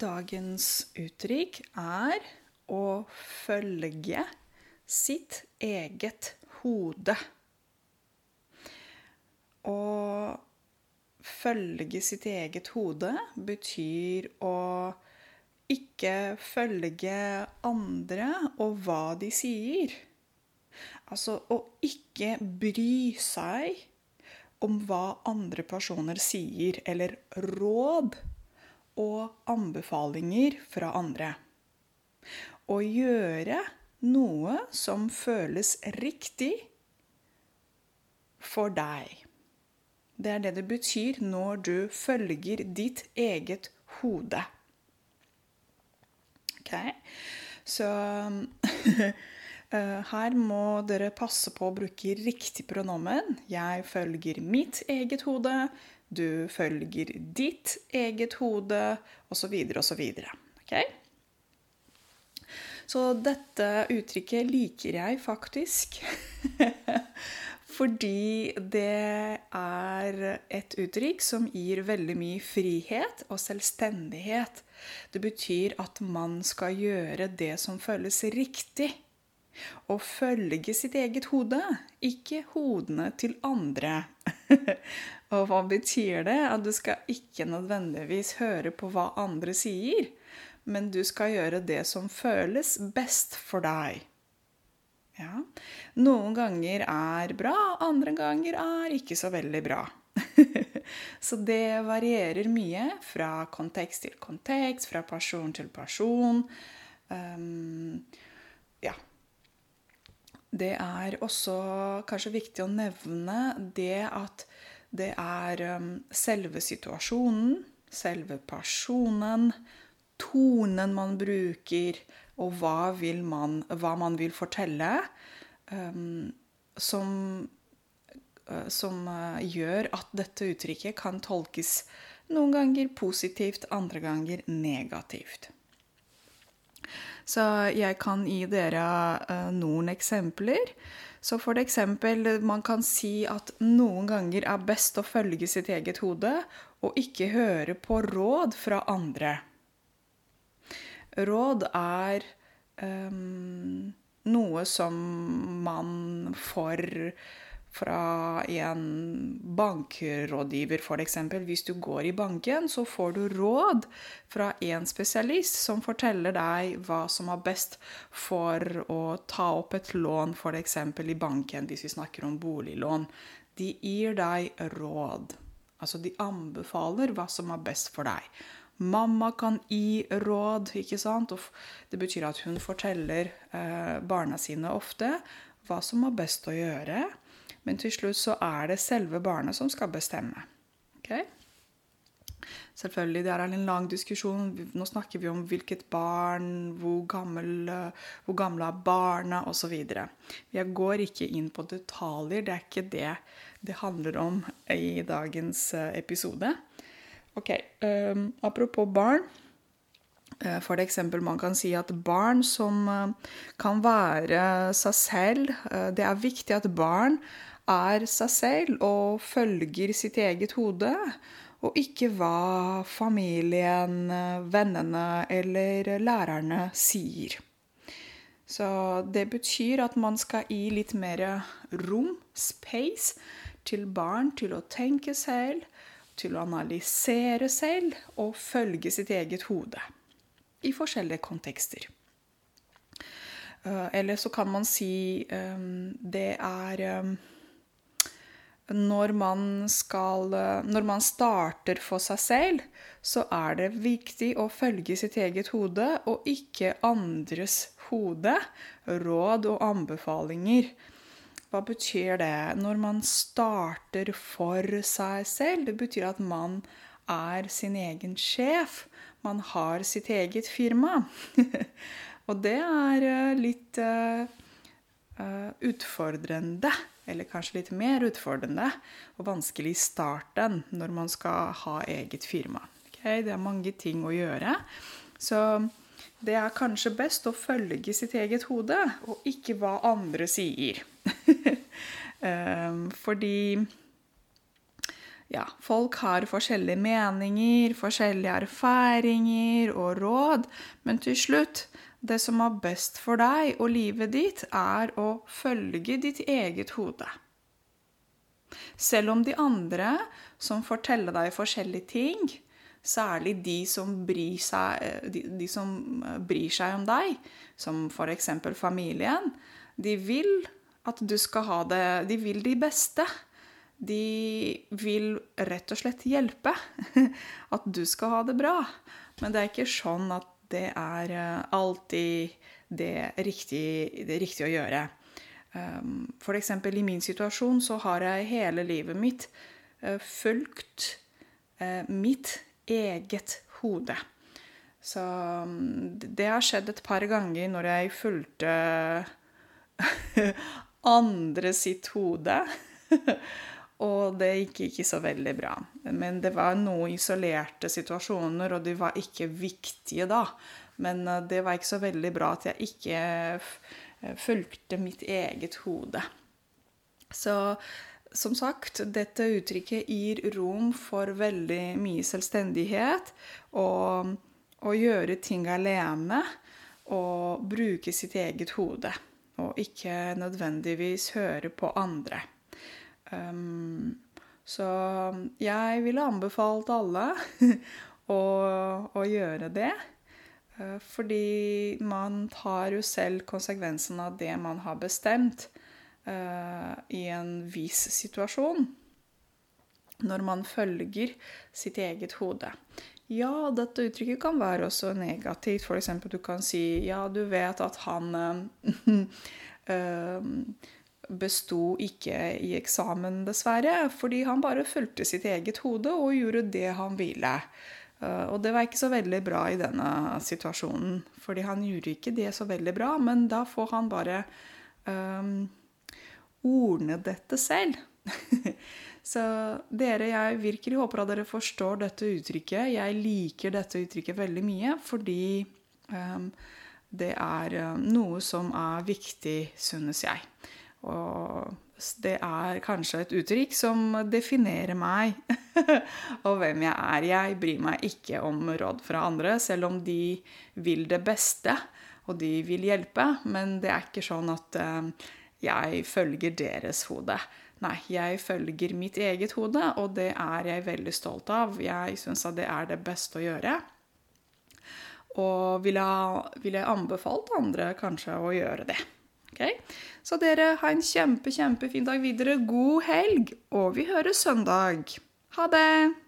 dagens uttrykk er å følge sitt eget hode. Å følge sitt eget hode betyr å ikke følge andre og hva de sier. Altså å ikke bry seg om hva andre personer sier, eller råd og anbefalinger fra andre. Å gjøre noe som føles riktig for deg. Det er det det betyr når du følger ditt eget hode. Ok? Så Eh, her må dere passe på å bruke riktig pronomen. Jeg følger mitt eget hode, du følger ditt eget hode, osv., osv. Okay? Så dette uttrykket liker jeg faktisk. Fordi det er et uttrykk som gir veldig mye frihet og selvstendighet. Det betyr at man skal gjøre det som føles riktig. Og følge sitt eget hode, ikke hodene til andre. og hva betyr det? At du skal ikke nødvendigvis høre på hva andre sier, men du skal gjøre det som føles best for deg. Ja. Noen ganger er bra, andre ganger er ikke så veldig bra. så det varierer mye fra kontekst til kontekst, fra person til person. Um, ja, det er også kanskje viktig å nevne det at det er um, selve situasjonen, selve personen, tonen man bruker, og hva, man, hva man vil fortelle, um, som, uh, som uh, gjør at dette uttrykket kan tolkes noen ganger positivt, andre ganger negativt. Så jeg kan gi dere uh, noen eksempler. Så for eksempel, man kan si at noen ganger er best å følge sitt eget hode og ikke høre på råd fra andre. Råd er um, noe som man får fra en bankrådgiver, f.eks. Hvis du går i banken, så får du råd fra en spesialist som forteller deg hva som er best for å ta opp et lån, f.eks. i banken, hvis vi snakker om boliglån. De gir deg råd. Altså, de anbefaler hva som er best for deg. Mamma kan gi råd, ikke sant? Og det betyr at hun forteller eh, barna sine ofte hva som er best å gjøre. Men til slutt så er det selve barnet som skal bestemme. Okay? Selvfølgelig, det er en lang diskusjon. Nå snakker vi om hvilket barn, hvor, gammel, hvor gamle er barna osv. Jeg går ikke inn på detaljer. Det er ikke det det handler om i dagens eh, episode. Ok, um, Apropos barn. Eh, for eksempel man kan si at barn som kan være seg selv Det er viktig at barn er seg selv og følger sitt eget hode, og ikke hva familien, vennene eller lærerne sier. Så det betyr at man skal gi litt mer rom, space, til barn til å tenke selv, til å analysere selv og følge sitt eget hode. I forskjellige kontekster. Eh, eller så kan man si um, det er um, når man, skal, når man starter for seg selv, så er det viktig å følge sitt eget hode og ikke andres hode, råd og anbefalinger. Hva betyr det? Når man starter for seg selv, det betyr at man er sin egen sjef. Man har sitt eget firma. og det er eh, litt uh, utfordrende eller kanskje litt mer utfordrende og vanskelig i starten når man skal ha eget firma. Okay? Det er mange ting å gjøre. Så det er kanskje best å følge sitt eget hode, og ikke hva andre sier. um, fordi ja, folk har forskjellige meninger, forskjellige erfaringer og råd, men til slutt det som er best for deg og livet ditt, er å følge ditt eget hode. Selv om de andre som forteller deg forskjellige ting, særlig de som bryr seg, de, de som bryr seg om deg, som f.eks. familien, de vil at du skal ha det De vil de beste. De vil rett og slett hjelpe. At du skal ha det bra. Men det er ikke sånn at det er eh, alltid det riktige, det riktige å gjøre. Ehm, F.eks. i min situasjon så har jeg hele livet mitt eh, fulgt eh, mitt eget hode. Så det har skjedd et par ganger når jeg fulgte andre sitt hode. Og det gikk ikke så veldig bra. Men det var noen isolerte situasjoner, og de var ikke viktige da. Men eh, det var ikke så veldig bra at jeg ikke eh, fulgte mitt eget hode. Så som sagt, dette uttrykket gir rom for veldig mye selvstendighet og å gjøre ting alene og bruke sitt eget hode. Og ikke nødvendigvis høre på andre. Um, så jeg ville anbefalt alle å, å, gjøre det. Uh, fordi man tar jo selv konsekvensen av det man har bestemt uh, i en viss situasjon. Når man følger sitt eget hode. Ja, dette uttrykket kan være også negativt. F.eks. du kan si ja, du vet at han øh, besto ikke i eksamen, dessverre, fordi han bare fulgte sitt eget hode og gjorde det han ville. Uh, og det var ikke så veldig bra i denne situasjonen, fordi han gjorde ikke det så veldig bra, men da får han bare um, ordne dette selv. så dere, jeg virkelig håper at dere forstår dette uttrykket. Jeg liker dette uttrykket veldig mye fordi um, det er noe som er viktig, synes jeg. Og det er kanskje et uttrykk som definerer meg og hvem jeg er. Jeg bryr meg ikke om råd fra andre, selv om de vil det beste og de vil hjelpe. Men det er ikke sånn at eh, jeg følger deres hode. Nei, jeg følger mitt eget hode, og det er jeg veldig stolt av. Jeg syns at det er det beste å gjøre. Og vil jeg, vil jeg anbefalt andre kanskje å gjøre det. Okay? Så dere, ha en kjempe, kjempefin dag videre. God helg, og vi høres søndag. Ha det!